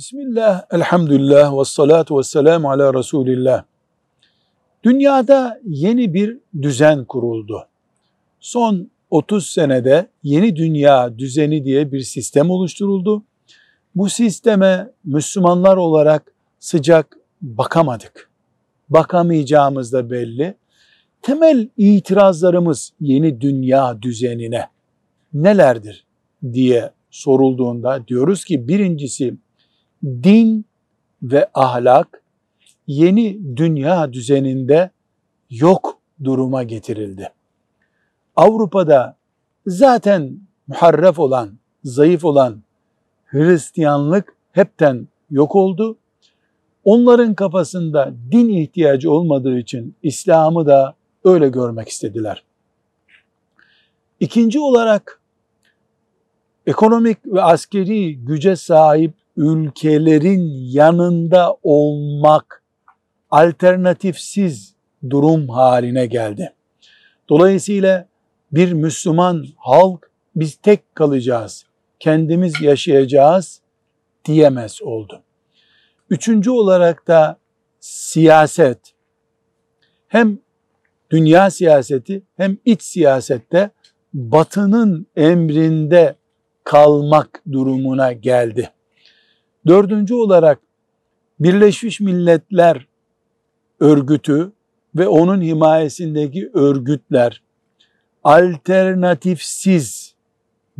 Bismillah, elhamdülillah, ve salatu ve selamu ala Resulillah. Dünyada yeni bir düzen kuruldu. Son 30 senede yeni dünya düzeni diye bir sistem oluşturuldu. Bu sisteme Müslümanlar olarak sıcak bakamadık. Bakamayacağımız da belli. Temel itirazlarımız yeni dünya düzenine nelerdir diye sorulduğunda diyoruz ki birincisi din ve ahlak yeni dünya düzeninde yok duruma getirildi. Avrupa'da zaten muharref olan, zayıf olan Hristiyanlık hepten yok oldu. Onların kafasında din ihtiyacı olmadığı için İslam'ı da öyle görmek istediler. İkinci olarak ekonomik ve askeri güce sahip ülkelerin yanında olmak alternatifsiz durum haline geldi. Dolayısıyla bir Müslüman halk biz tek kalacağız, kendimiz yaşayacağız diyemez oldu. Üçüncü olarak da siyaset hem dünya siyaseti hem iç siyasette batının emrinde kalmak durumuna geldi. Dördüncü olarak Birleşmiş Milletler örgütü ve onun himayesindeki örgütler alternatifsiz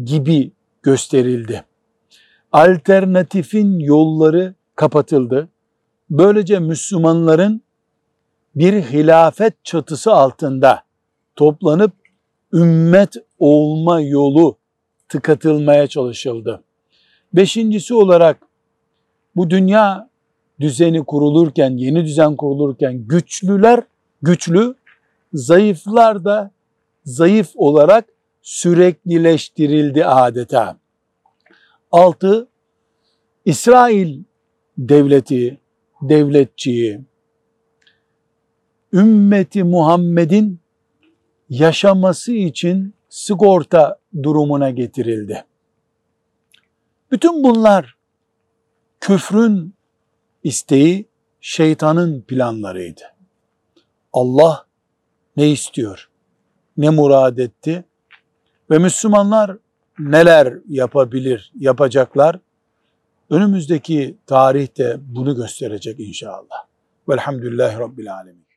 gibi gösterildi. Alternatifin yolları kapatıldı. Böylece Müslümanların bir hilafet çatısı altında toplanıp ümmet olma yolu tıkatılmaya çalışıldı. Beşincisi olarak bu dünya düzeni kurulurken, yeni düzen kurulurken güçlüler güçlü, zayıflar da zayıf olarak süreklileştirildi adeta. Altı, İsrail devleti, devletçiyi, ümmeti Muhammed'in yaşaması için sigorta durumuna getirildi. Bütün bunlar küfrün isteği şeytanın planlarıydı. Allah ne istiyor? Ne murad etti? Ve Müslümanlar neler yapabilir, yapacaklar? Önümüzdeki tarihte bunu gösterecek inşallah. Velhamdülillahi Rabbil Alemin.